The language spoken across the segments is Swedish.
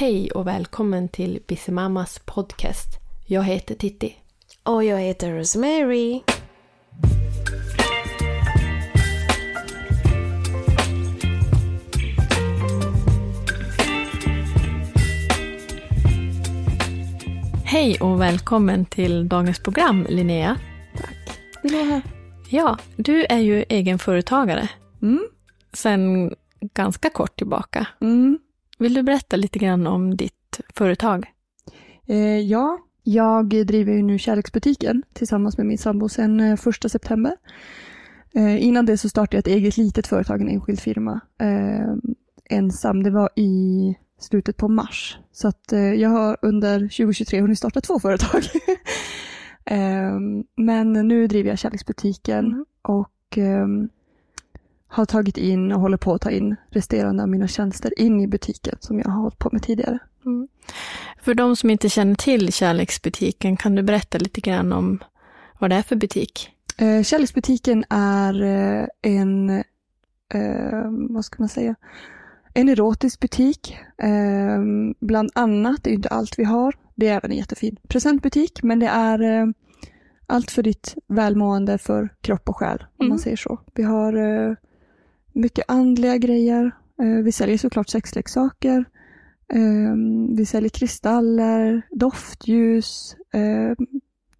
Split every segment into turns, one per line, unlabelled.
Hej och välkommen till Bissemammas podcast. Jag heter Titti.
Och jag heter Rosemary.
Hej och välkommen till dagens program Linnea.
Tack. Vill här?
Ja, du är ju egenföretagare
Mm.
sedan ganska kort tillbaka.
Mm.
Vill du berätta lite grann om ditt företag?
Eh, ja, jag driver ju nu Kärleksbutiken tillsammans med min sambo sedan eh, första september. Eh, innan det så startade jag ett eget litet företag, en enskild firma. Eh, ensam, det var i slutet på mars. Så att eh, jag har under 2023 hunnit starta två företag. eh, men nu driver jag Kärleksbutiken
Mm.
och ehm, har tagit in och håller på att ta in resterande av mina tjänster in i butiken som jag har hållit på med tidigare.
För de som inte känner till Kärleksbutiken, kan du berätta lite grann om vad det är för butik?
Eh, Kärleksbutiken är eh, en, eh, vad ska man säga, en erotisk butik. Eh, bland annat, det är inte allt vi har. Det är även en jättefin presentbutik, men det är allt för ditt välmående för kropp och själ, om
Mm.
man säger så. Vi har mycket andliga grejer. Eh, vi säljer såklart sexleksaker. Eh, vi säljer kristaller, doftljus, eh,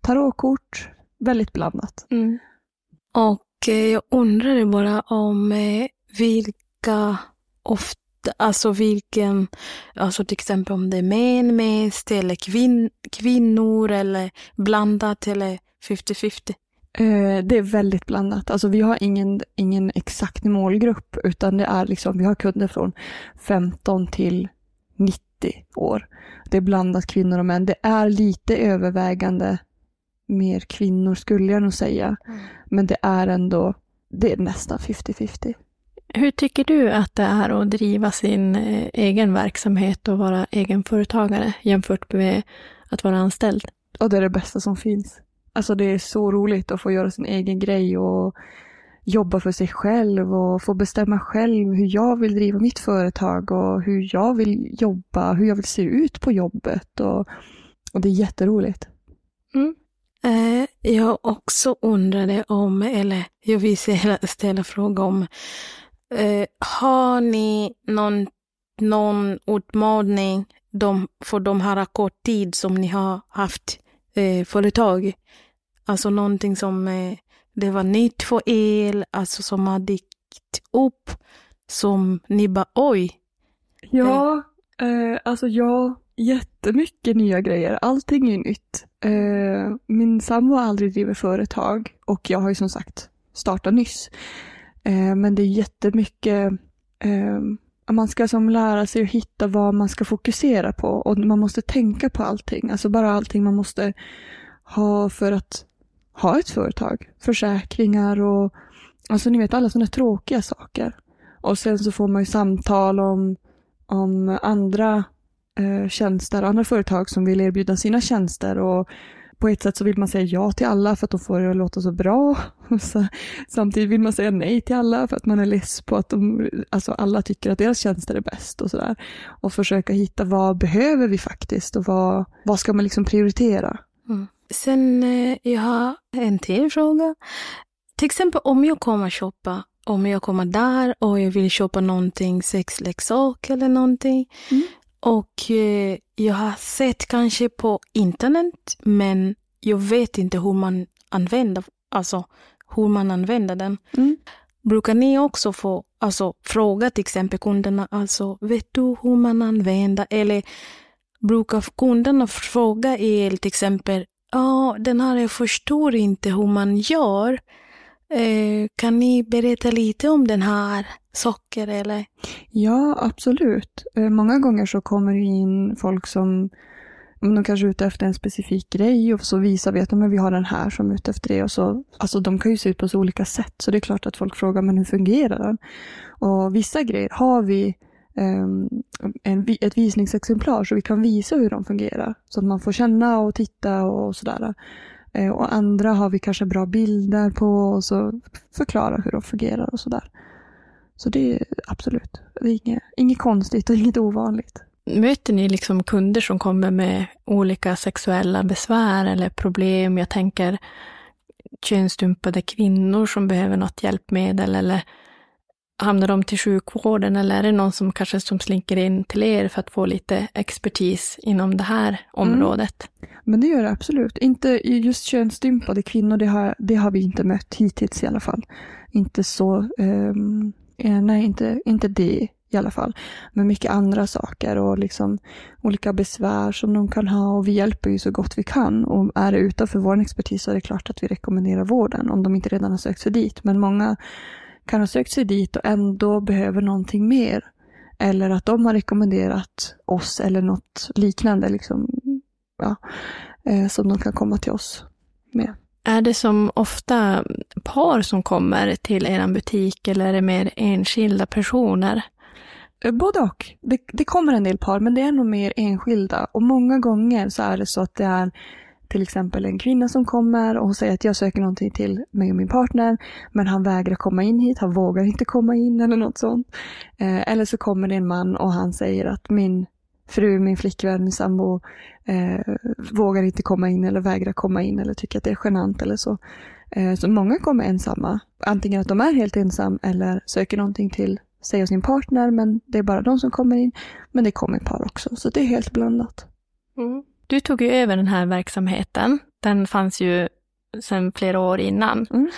tarotkort. Väldigt blandat.
Mm. Och jag undrade bara om vilka ofta, alltså vilken, alltså till exempel om det är män mest eller kvin, kvinnor eller blandat eller 50-50.
Eh, det är väldigt blandat. Alltså vi har ingen, ingen exakt målgrupp utan det är liksom, vi har kunder från 15 till 90 år. Det är blandat kvinnor och män. Det är lite övervägande mer kvinnor skulle jag nog säga. Men det är ändå, det är nästan 50-50.
Hur tycker du att det är att driva sin eh, egen verksamhet och vara egenföretagare jämfört med att vara anställd?
Och det är det bästa som finns. Alltså det är så roligt att få göra sin egen grej och jobba för sig själv och få bestämma själv hur jag vill driva mitt företag och hur jag vill jobba, hur jag vill se ut på jobbet och, och det är jätteroligt. Mm.
Eh, jag också undrade om, eller jag vill ställa, ställa fråga om, eh, har ni någon, någon utmaning de, för de här kort tid som ni har haft eh, företag? Alltså någonting som eh, det var nytt för er, alltså som har dykt upp, som ni bara oj,
Ja, eh, alltså ja, jättemycket nya grejer. Allting är nytt. Eh, min sambo har aldrig drivit företag och jag har ju som sagt startat nyss. Eh, men det är jättemycket, eh, man ska som lära sig att hitta vad man ska fokusera på och man måste tänka på allting. Alltså bara allting man måste ha för att ha ett företag. Försäkringar och alltså ni vet alla sådana tråkiga saker. Och sen så får man ju samtal om om andra eh, tjänster, andra företag som vill erbjuda sina tjänster och på ett sätt så vill man säga ja till alla för att de får det att låta så bra. Så, samtidigt vill man säga nej till alla för att man är less på att de, alltså alla tycker att deras tjänster är bäst och sådär. Och försöka hitta vad behöver vi faktiskt och vad, vad ska man liksom prioritera?
Sen eh, jag har en till fråga. Till exempel om jag kommer shoppa, om jag kommer där och jag vill köpa någonting, sexleksak eller någonting.
Mm.
Och eh, jag har sett kanske på internet, men jag vet inte hur man använder, alltså hur man använder den.
Mm.
Brukar ni också få alltså, fråga till exempel kunderna, alltså vet du hur man använder? Eller brukar kunderna fråga er till exempel, ja den här jag förstår inte hur man gör. Eh, kan ni berätta lite om den här socker eller?
Ja, absolut. Eh, många gånger så kommer det in folk som de kanske är ute efter en specifik grej och så visar vi att men vi har den här som är ute efter det. Och så, alltså de kan ju se ut på så olika sätt så det är klart att folk frågar men hur fungerar den? Och vissa grejer har vi ehm, en, ett visningsexemplar så vi kan visa hur de fungerar. Så att man får känna och titta och sådär. Eh, och andra har vi kanske bra bilder på och så förklara hur de fungerar och sådär. Så det är absolut, det är inget, inget konstigt och inget ovanligt.
Möter ni liksom kunder som kommer med olika sexuella besvär eller problem? Jag tänker könsstympade kvinnor som behöver något hjälpmedel eller hamnar de till sjukvården eller är det någon som kanske som slinker in till er för att få lite expertis inom det här området?
Mm. Men det gör det absolut. Inte just könsstympade kvinnor, det har, det har vi inte mött hittills i alla fall. Inte så, um, nej inte, inte det i alla fall. Men mycket andra saker och liksom olika besvär som de kan ha och vi hjälper ju så gott vi kan. Och är det utanför vår expertis så är det klart att vi rekommenderar vården om de inte redan har sökt sig dit. Men många kan ha sökt sig dit och ändå behöver någonting mer. Eller att de har rekommenderat oss eller något liknande liksom, ja, eh, som de kan komma till oss med.
Är det som ofta par som kommer till er butik eller är det mer enskilda personer?
Eh, både och. Det, det, kommer en del par, men det är nog mer enskilda. Och många gånger så är det så att det är till exempel en kvinna som kommer och säger att jag söker någonting till mig och min partner, men han vägrar komma in hit, han vågar inte komma in eller något sånt. Eh, eller så kommer det en man och han säger att min fru, min flickvän, min sambo eh, vågar inte komma in eller vägrar komma in eller tycker att det är genant eller så. Eh, så många kommer ensamma. Antingen att de är helt ensam eller söker någonting till sig och sin partner, men det är bara de som kommer in. Men det kommer par också, så det är helt blandat.
Mm. Du tog ju över den här verksamheten. Den fanns ju sedan flera år innan. Mm.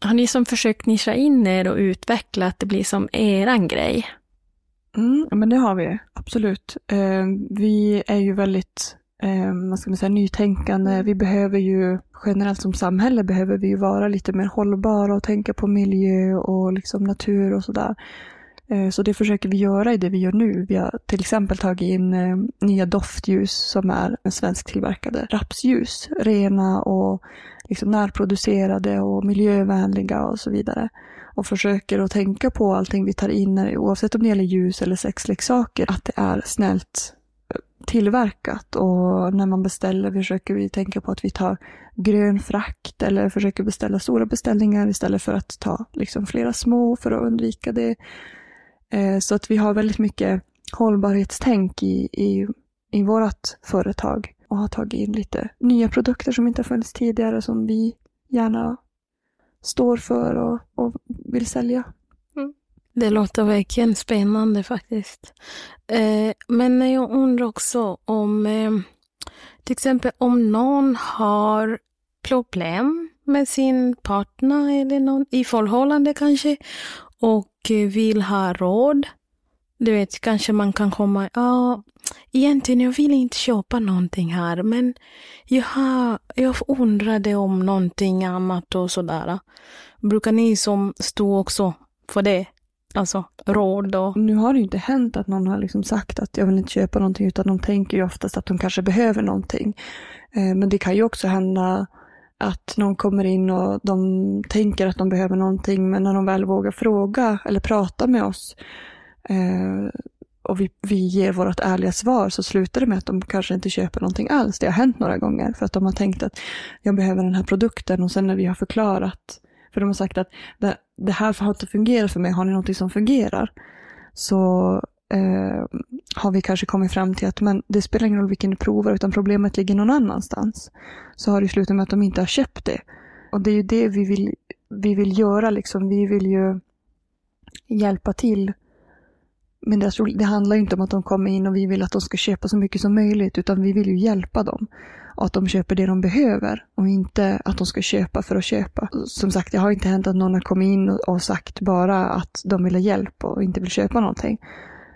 Har ni som försökt nischa in er och utveckla att det blir som eran grej?
Mm, men det har vi, absolut. Eh, vi är ju väldigt eh, vad ska man säga, nytänkande. Vi behöver ju generellt som samhälle behöver vi ju vara lite mer hållbara och tänka på miljö och liksom natur och sådär. Eh, så det försöker vi göra i det vi gör nu. Vi har till exempel tagit in eh, nya doftljus som är svensktillverkade rapsljus. Rena och liksom närproducerade och miljövänliga och så vidare. Och försöker att tänka på allting vi tar in, oavsett om det gäller ljus eller sexleksaker, att det är snällt eh, tillverkat och när man beställer försöker vi tänka på att vi tar grön frakt eller försöker beställa stora beställningar istället för att ta liksom flera små för att undvika det. Eh, så att vi har väldigt mycket hållbarhetstänk i, i, i vårt företag och har tagit in lite nya produkter som inte har funnits tidigare som vi gärna står för och, och vill sälja. Mm.
Det låter verkligen spännande faktiskt. Eh, men jag undrar också om eh, till exempel om någon har problem med sin partner eller någon i förhållande kanske och eh, vill ha råd. Du vet, kanske man kan komma, ja, egentligen jag vill inte köpa någonting här, men jag, har, jag undrade om någonting annat och sådär. Brukar ni som stå också för det? Alltså råd och...
Nu har det ju inte hänt att någon har liksom sagt att jag vill inte köpa någonting utan de tänker ju oftast att de kanske behöver någonting. Eh, men det kan ju också hända att någon kommer in och de tänker att de behöver någonting men när de väl vågar fråga eller prata med oss eh, och vi, vi ger vårt ärliga svar så slutar det med att de kanske inte köper någonting alls. Det har hänt några gånger för att de har tänkt att jag behöver den här produkten och sen när vi har förklarat för de har sagt att det, det här har inte fungerat för mig, har ni någonting som fungerar? Så eh, har vi kanske kommit fram till att men det spelar ingen roll vilken du provar utan problemet ligger någon annanstans. Så har det slutat med att de inte har köpt det. Och det är ju det vi vill, vi vill göra liksom. Vi vill ju hjälpa till. Men det, det handlar ju inte om att de kommer in och vi vill att de ska köpa så mycket som möjligt utan vi vill ju hjälpa dem och att de köper det de behöver och inte att de ska köpa för att köpa. Som sagt, det har inte hänt att någon har kommit in och sagt bara att de vill ha hjälp och inte vill köpa någonting.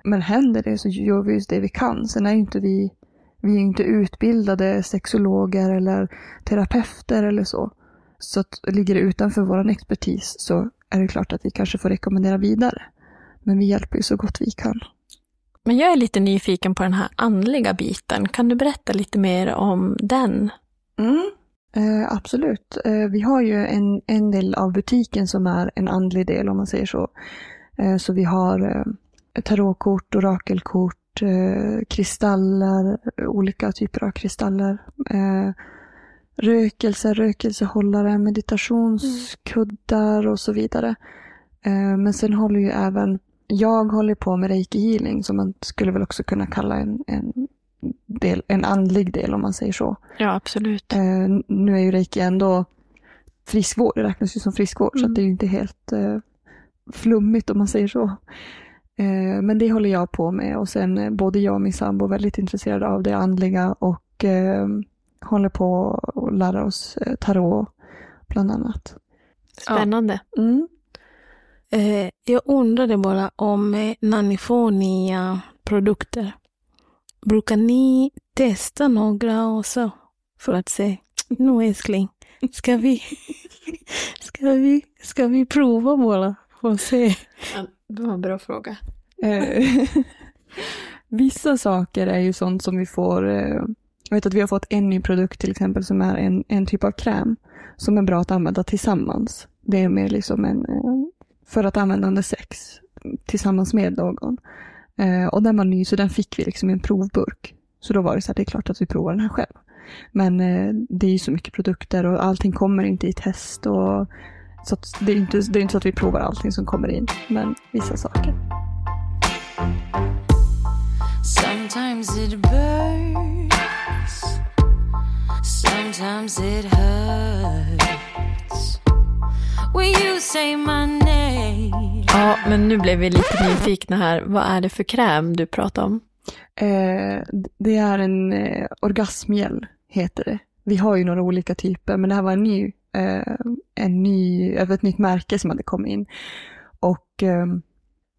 Men händer det så gör vi just det vi kan. Sen är ju inte vi, vi är inte utbildade sexologer eller terapeuter eller så. Så att ligger det utanför vår expertis så är det klart att vi kanske får rekommendera vidare. Men vi hjälper ju så gott vi kan.
Men jag är lite nyfiken på den här andliga biten. Kan du berätta lite mer om den?
Mm, eh, absolut. Eh, vi har ju en, en del av butiken som är en andlig del om man säger så. Eh, så vi har eh, tarotkort, orakelkort, eh, kristaller, olika typer av kristaller. Eh, rökelse, rökelsehållare, meditationskuddar och så vidare. Men sen håller ju även jag håller på med reiki healing som man skulle väl också kunna kalla en, en, del, en andlig del om man säger så.
Ja, absolut.
Eh, nu är ju reiki ändå friskvård, det räknas ju som friskvård så
Mm.
att det är ju inte helt eh, flummigt om man säger så. Eh, men det håller jag på med och sen eh, både jag och min sambo är väldigt intresserade av det andliga och eh, håller på att lära oss eh, tarot bland annat.
Spännande.
Mm.
Eh, jag undrade bara om eh, när ni får nya produkter, brukar ni testa några också? För att se, nu älskling, ska vi, ska vi, ska vi prova bara och se?
Det var en bra fråga.
Eh, Vissa saker är ju sånt som vi får, eh, jag vet att vi har fått en ny produkt till exempel som är en, en typ av kräm som är bra att använda tillsammans. Det är mer liksom en, eh, för att använda under sex tillsammans med någon. Eh, och den var ny så den fick vi liksom i en provburk. Så då var det så här, det är klart att vi provar den här själv. Men eh, det är ju så mycket produkter och allting kommer inte i test. Och, så att det, är inte, det är inte så att vi provar allting som kommer in, men vissa saker.
Sometimes it burns, sometimes it hurts.
Ja, men nu blev vi lite nyfikna här. Vad är det för kräm du pratar om?
Eh, det är en eh, orgasmgel, heter det. Vi har ju några olika typer, men det här var en ny, eh, en ny, över ett nytt märke som hade kommit in. Och eh,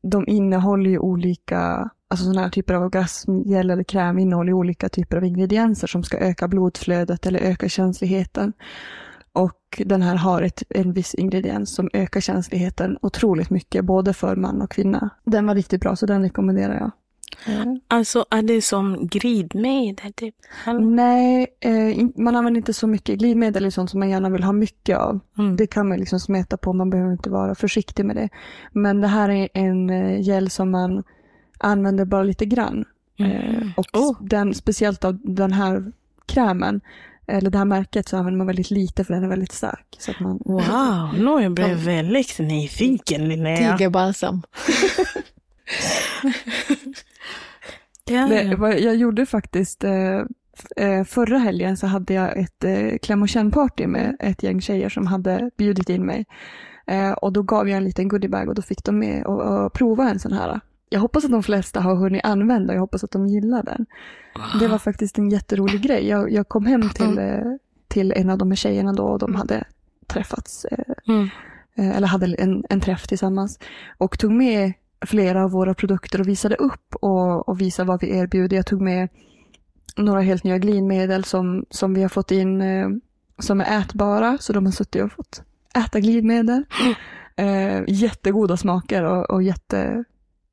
de innehåller ju olika, alltså sådana här typer av orgasmgel eller kräm innehåller olika typer av ingredienser som ska öka blodflödet eller öka känsligheten. Och den här har ett, en viss ingrediens som ökar känsligheten otroligt mycket, både för man och kvinna. Den var riktigt bra, så den rekommenderar jag. Eh,
Alltså är det som glidmedel? Typ?
Nej, eh, man använder inte så mycket glidmedel och sånt som man gärna vill ha mycket av.
Mm.
Det kan man liksom smeta på, man behöver inte vara försiktig med det. Men det här är en eh, gel som man använder bara lite grann. Eh,
Mm.
och
Oh.
den, speciellt av den här krämen, eller det här märket, så använder man väldigt lite för den är väldigt stark. Så att man,
Wow, nu jag blev väldigt nyfiken Linnea.
Tigerbalsam.
Ja, ja.
jag gjorde faktiskt eh, eh, förra helgen så hade jag ett eh, kläm och känn-party med ett gäng tjejer som hade bjudit in mig. Och då gav jag en liten goodiebag och då fick de med och, och prova en sån här. Jag hoppas att de flesta har hunnit använda och jag hoppas att de gillar den. Det var faktiskt en jätterolig grej. Jag, jag kom hem till, eh, till en av de här tjejerna då och de hade träffats eh,
Mm.
eh, eller hade en, en träff tillsammans och tog med flera av våra produkter och visade upp och, och visade vad vi erbjuder. Jag tog med några helt nya glidmedel som, som vi har fått in som är ätbara, så de har suttit och fått äta glidmedel. Eh, jättegoda smaker och, och jätte,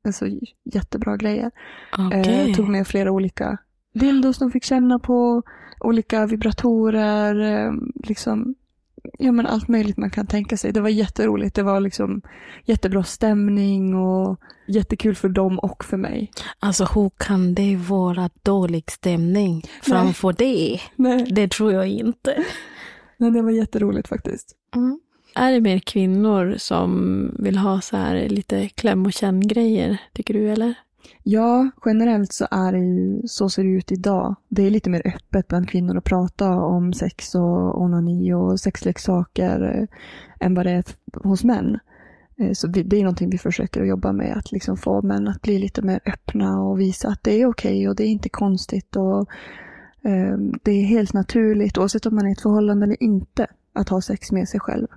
alltså, jättebra grejer.
Okej.
Eh, tog med flera olika dildos de fick känna på, olika vibratorer, eh, liksom, ja men allt möjligt man kan tänka sig. Det var jätteroligt, det var liksom jättebra stämning och jättekul för dem och för mig.
Alltså hur kan det vara dålig stämning framför det?
Nej,
Det tror jag inte.
nej det var jätteroligt faktiskt.
Är det mer kvinnor som vill ha så här lite kläm och känn-grejer, tycker du eller?
Ja, generellt så är det ju, så ser det ut idag. Det är lite mer öppet bland kvinnor att prata om sex och onani och sexleksaker eh, än vad det är hos män. Eh, så det är någonting vi försöker att jobba med, att liksom få män att bli lite mer öppna och visa att det är okej och det är inte konstigt och eh, det är helt naturligt oavsett om man är i ett förhållande eller inte att ha sex med sig själv.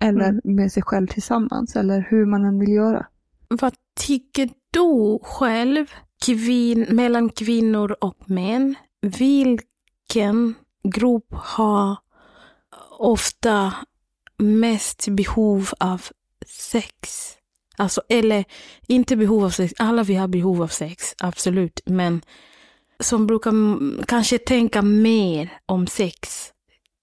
Eller
Mm.
med sig själv tillsammans eller hur man än vill göra.
Vad tycker du själv kvin mellan kvinnor och män? Vilken grupp har ofta mest behov av sex? Alltså, eller inte behov av sex, alla vi har behov av sex, absolut, men som brukar kanske tänka mer om sex.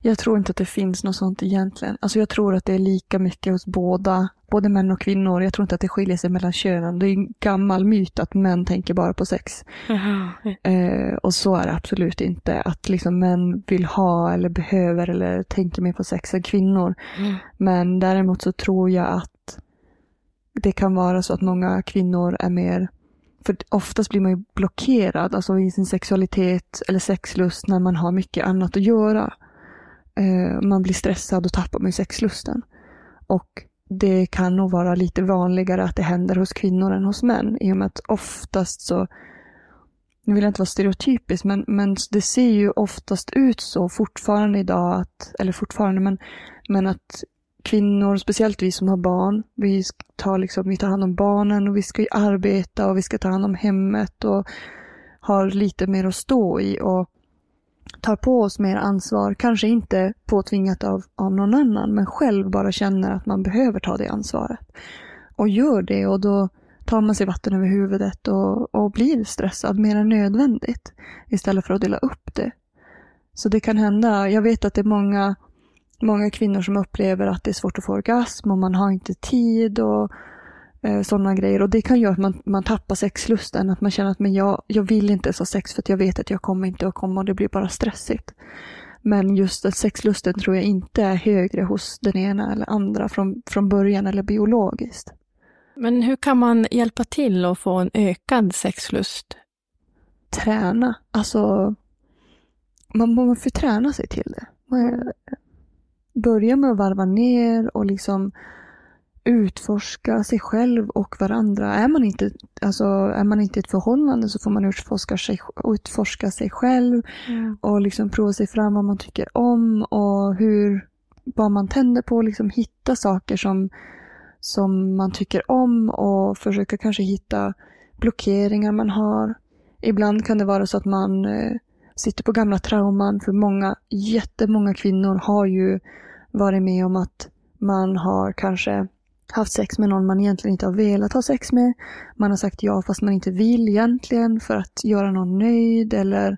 Jag tror inte att det finns något sånt egentligen. Alltså jag tror att det är lika mycket hos båda, både män och kvinnor. Jag tror inte att det skiljer sig mellan könen. Det är en gammal myt att män tänker bara på sex. Eh, och så är det absolut inte. Att liksom män vill ha eller behöver eller tänker mer på sex än kvinnor.
Mm.
Men däremot så tror jag att det kan vara så att många kvinnor är mer för oftast blir man ju blockerad alltså i sin sexualitet eller sexlust när man har mycket annat att göra. Eh, man blir stressad och tappar man sexlusten. Och det kan nog vara lite vanligare att det händer hos kvinnor än hos män i och med att oftast så nu vill jag inte vara stereotypisk, men, men det ser ju oftast ut så fortfarande idag, att, eller fortfarande, men, men att kvinnor, speciellt vi som har barn, vi tar, liksom, vi tar hand om barnen och vi ska arbeta och vi ska ta hand om hemmet och har lite mer att stå i och tar på oss mer ansvar, kanske inte påtvingat av, av någon annan, men själv bara känner att man behöver ta det ansvaret. Och gör det och då tar man sig vatten över huvudet och, och blir stressad mer än nödvändigt istället för att dela upp det. Så det kan hända, jag vet att det är många, många kvinnor som upplever att det är svårt att få orgasm och man har inte tid och sådana grejer. Och det kan göra att man, man tappar sexlusten, att man känner att men jag, jag vill inte ens ha sex för att jag vet att jag kommer inte att komma och det blir bara stressigt. Men just att sexlusten tror jag inte är högre hos den ena eller andra från, från början eller biologiskt.
Men hur kan man hjälpa till att få en ökad sexlust?
Träna. Alltså, man måste träna sig till det. Man, börja med att varva ner och liksom utforska sig själv och varandra. Är man inte, alltså, är man inte i ett förhållande så får man utforska sig, utforska sig själv
Mm.
och liksom prova sig fram vad man tycker om och hur, vad man tänder på. Liksom hitta saker som, som man tycker om och försöka kanske hitta blockeringar man har. Ibland kan det vara så att man eh, sitter på gamla trauman för många, jättemånga kvinnor har ju varit med om att man har kanske haft sex med någon man egentligen inte har velat ha sex med. Man har sagt ja fast man inte vill egentligen för att göra någon nöjd eller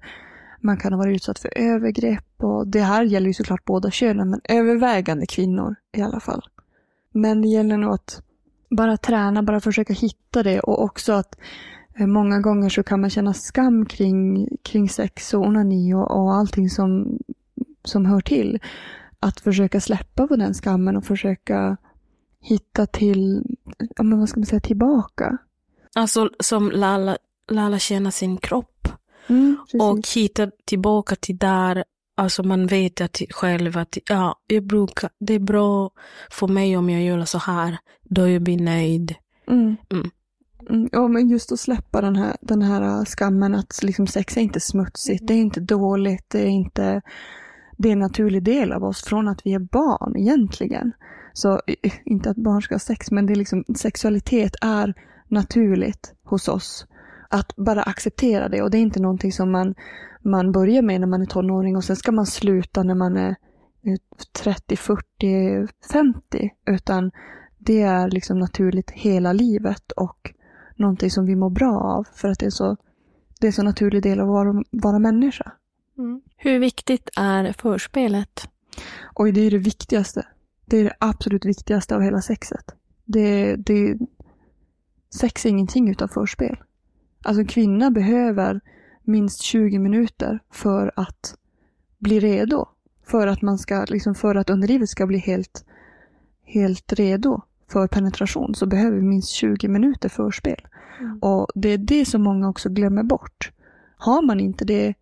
man kan ha varit utsatt för övergrepp och det här gäller ju såklart båda könen men övervägande kvinnor i alla fall. Men det gäller nog att bara träna, bara försöka hitta det och också att eh, många gånger så kan man känna skam kring, kring sex och onani och, och allting som, som hör till. Att försöka släppa på den skammen och försöka hitta till, ja men vad ska man säga, tillbaka.
Alltså som Lala, Lala känner sin kropp
Mm,
och hitta tillbaka till där, alltså man vet att själv att ja, jag brukar, det är bra för mig om jag gör så här, då jag blir nöjd.
Mm.
Mm.
Mm, ja, men just att släppa den här, den här skammen att liksom sex är inte smutsigt, det är inte dåligt, det är inte... Det är en naturlig del av oss från att vi är barn egentligen. Så eh, inte att barn ska ha sex, men det är liksom, sexualitet är naturligt hos oss. Att bara acceptera det och det är inte någonting som man, man börjar med när man är tonåring och sen ska man sluta när man är eh, 30, 40, 50. Utan det är liksom naturligt hela livet och någonting som vi mår bra av för att det är så, det är så naturlig del av att vara, vara människa.
Hur viktigt är förspelet?
Och det är det viktigaste. Det är det absolut viktigaste av hela sexet. Det, det, sex är ingenting utan förspel. Alltså en kvinna behöver minst 20 minuter för att bli redo. För att man ska, liksom för att underlivet ska bli helt, helt redo för penetration så behöver vi minst 20 minuter förspel.
Mm.
Och det är det som många också glömmer bort. Har man inte det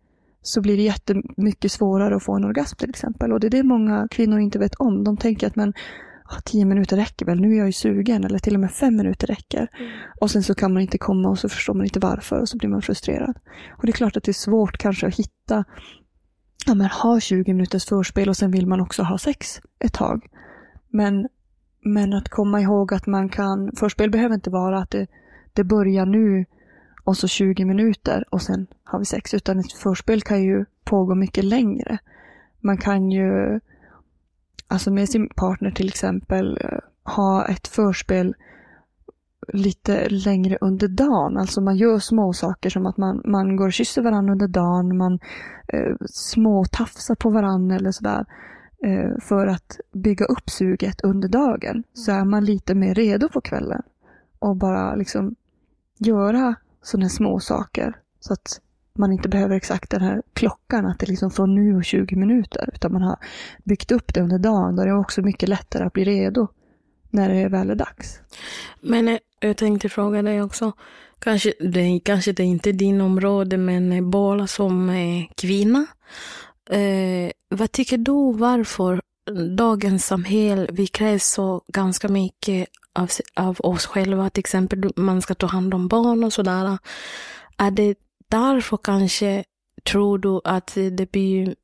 så blir det jättemycket svårare att få en orgasm till exempel. Och det är det många kvinnor inte vet om. De tänker att men ah, tio minuter räcker väl, nu är jag ju sugen. Eller till och med fem minuter räcker. Och sen så kan man inte komma och så förstår man inte varför och så blir man frustrerad. Och det är klart att det är svårt kanske att hitta, ja men ha 20 minuters förspel och sen vill man också ha sex ett tag. Men, men att komma ihåg att man kan, förspel behöver inte vara att det, det börjar nu och så 20 minuter och sen har vi sex. Utan ett förspel kan ju pågå mycket längre. Man kan ju, alltså med sin partner till exempel, eh, ha ett förspel lite längre under dagen. Alltså man gör små saker som att man, man går och kysser varandra under dagen, man eh, småtafsar på varandra eller sådär. Eh, för att bygga upp suget under dagen. Så är man lite mer redo på kvällen. Och bara liksom göra sådana små saker. Så att man inte behöver exakt den här klockan, att det är liksom från nu och 20 minuter. Utan man har byggt upp det under dagen. Då är det också mycket lättare att bli redo när det väl är dags.
Men eh, jag tänkte fråga dig också, kanske det, kanske det är inte din område, men eh, bara båda som eh, kvinna. Eh, vad tycker du varför dagens samhälle, vi kräver så ganska mycket av, av oss själva, till exempel man ska ta hand om barn och sådär. Är det därför kanske, tror du, att det blir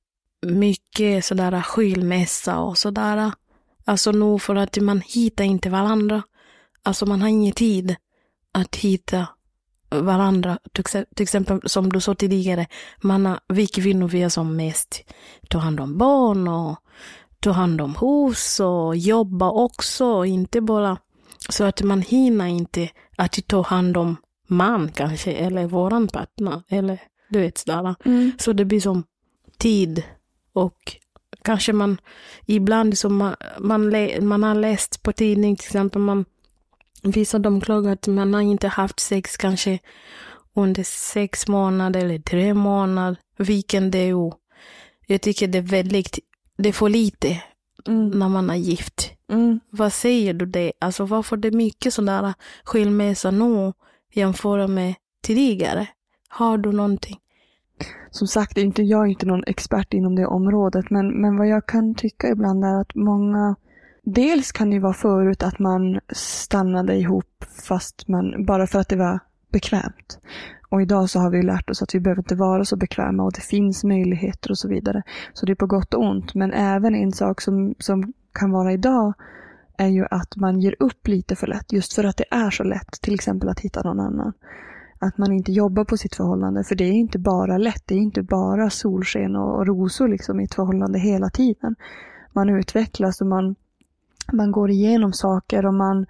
mycket sådär skilmässa och sådär? Alltså nog för att man hittar inte varandra. Alltså man har ingen tid att hitta varandra. Till exempel som du sa tidigare, man har, vi kvinnor vi är som mest ta hand om barn och ta hand om hus och jobba också, inte bara så att man hinner inte att ta hand om man kanske, eller våran partner, eller du vet sådär.
Mm.
Så det blir som tid och kanske man ibland som man, man, man har läst på tidning till exempel, man, vissa de klagar att man har inte haft sex kanske under sex månader eller tre månader, vilken det är. Jag tycker det är väldigt, det är för lite
Mm.
när man är gift.
Mm.
Vad säger du det? Alltså varför det är mycket sådana skilmässa nu jämfört med tidigare? Har du någonting?
Som sagt, inte, jag är inte någon expert inom det området, men, men vad jag kan tycka ibland är att många Dels kan det ju vara förut att man stannade ihop fast man, bara för att det var bekvämt. Och idag så har vi lärt oss att vi behöver inte vara så bekväma och det finns möjligheter och så vidare. Så det är på gott och ont. Men även en sak som, som kan vara idag är ju att man ger upp lite för lätt. Just för att det är så lätt, till exempel att hitta någon annan. Att man inte jobbar på sitt förhållande. För det är inte bara lätt. Det är inte bara solsken och, rosor liksom i ett förhållande hela tiden. Man utvecklas och man, man går igenom saker och man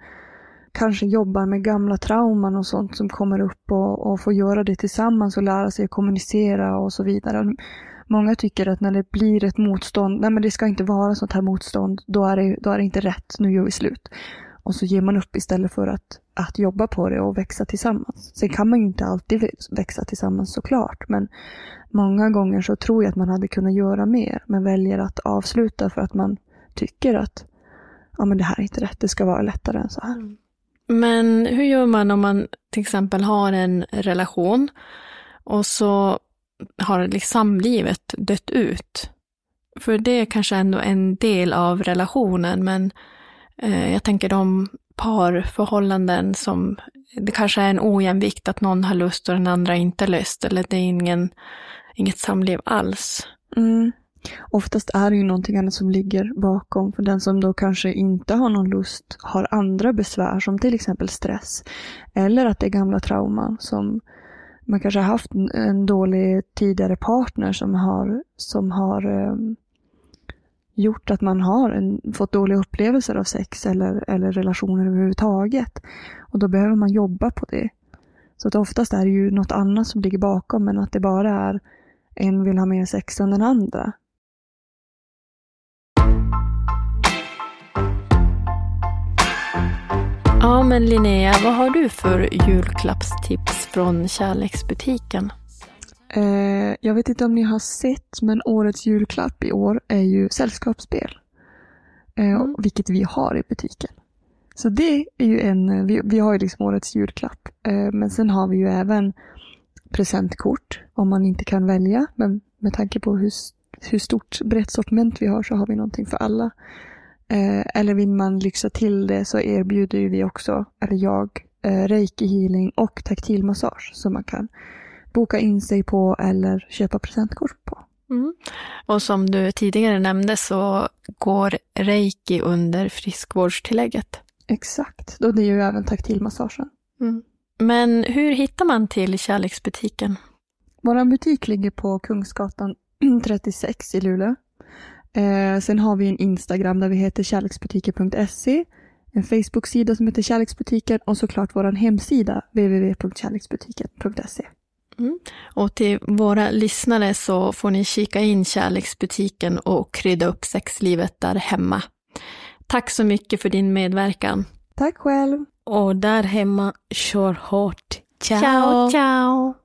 kanske jobbar med gamla trauman och sånt som kommer upp och, och får göra det tillsammans och lära sig att kommunicera och så vidare. Många tycker att när det blir ett motstånd, nej men det ska inte vara sånt här motstånd, då är det, då är det inte rätt, nu gör vi slut. Och så ger man upp istället för att, att jobba på det och växa tillsammans. Sen kan man ju inte alltid växa tillsammans såklart, men många gånger så tror jag att man hade kunnat göra mer, men väljer att avsluta för att man tycker att ja, men det här är inte rätt, det ska vara lättare än så här. Mm.
Men hur gör man om man till exempel har en relation och så har liksom samlivet dött ut? För det är kanske ändå en del av relationen, men eh, jag tänker de parförhållanden som det kanske är en ojämvikt att någon har lust och den andra inte lust, eller det är ingen, inget samliv alls.
Mm. Oftast är det ju någonting annat som ligger bakom. För den som då kanske inte har någon lust har andra besvär som till exempel stress. Eller att det är gamla trauman som man kanske har haft en, en dålig tidigare partner som har, som har um, gjort att man har en, fått dåliga upplevelser av sex eller, eller relationer överhuvudtaget. Och då behöver man jobba på det. Så att oftast är det ju något annat som ligger bakom men att det bara är en vill ha mer sex än den andra.
Ja, men Linnea, vad har du för julklappstips från kärleksbutiken?
Eh, jag vet inte om ni har sett, men årets julklapp i år är ju sällskapsspel. Eh,
Mm.
Vilket vi har i butiken. Så det är ju en, vi, vi har ju liksom årets julklapp. Eh, men sen har vi ju även presentkort om man inte kan välja. Men med tanke på hur, hur stort brett sortiment vi har så har vi någonting för alla. Eh, eller vill man lyxa till det så erbjuder ju vi också, eller jag, eh, reiki healing och taktilmassage som man kan boka in sig på eller köpa presentkort på.
Mm. Och som du tidigare nämnde så går reiki under friskvårdstillägget.
Exakt, och det är ju även taktilmassagen.
Mm. Men hur hittar man till kärleksbutiken?
Vår butik ligger på Kungsgatan 36 i Luleå. Eh, sen har vi en Instagram där vi heter kärleksbutiker.se, en Facebook-sida som heter Kärleksbutiken och såklart vår hemsida www.kärleksbutiken.se.
Och till våra lyssnare så får ni kika in kärleksbutiken och krydda upp sexlivet där hemma. Tack så mycket för din medverkan.
Tack själv!
Och där hemma, kör hårt. Ciao!
ciao! ciao.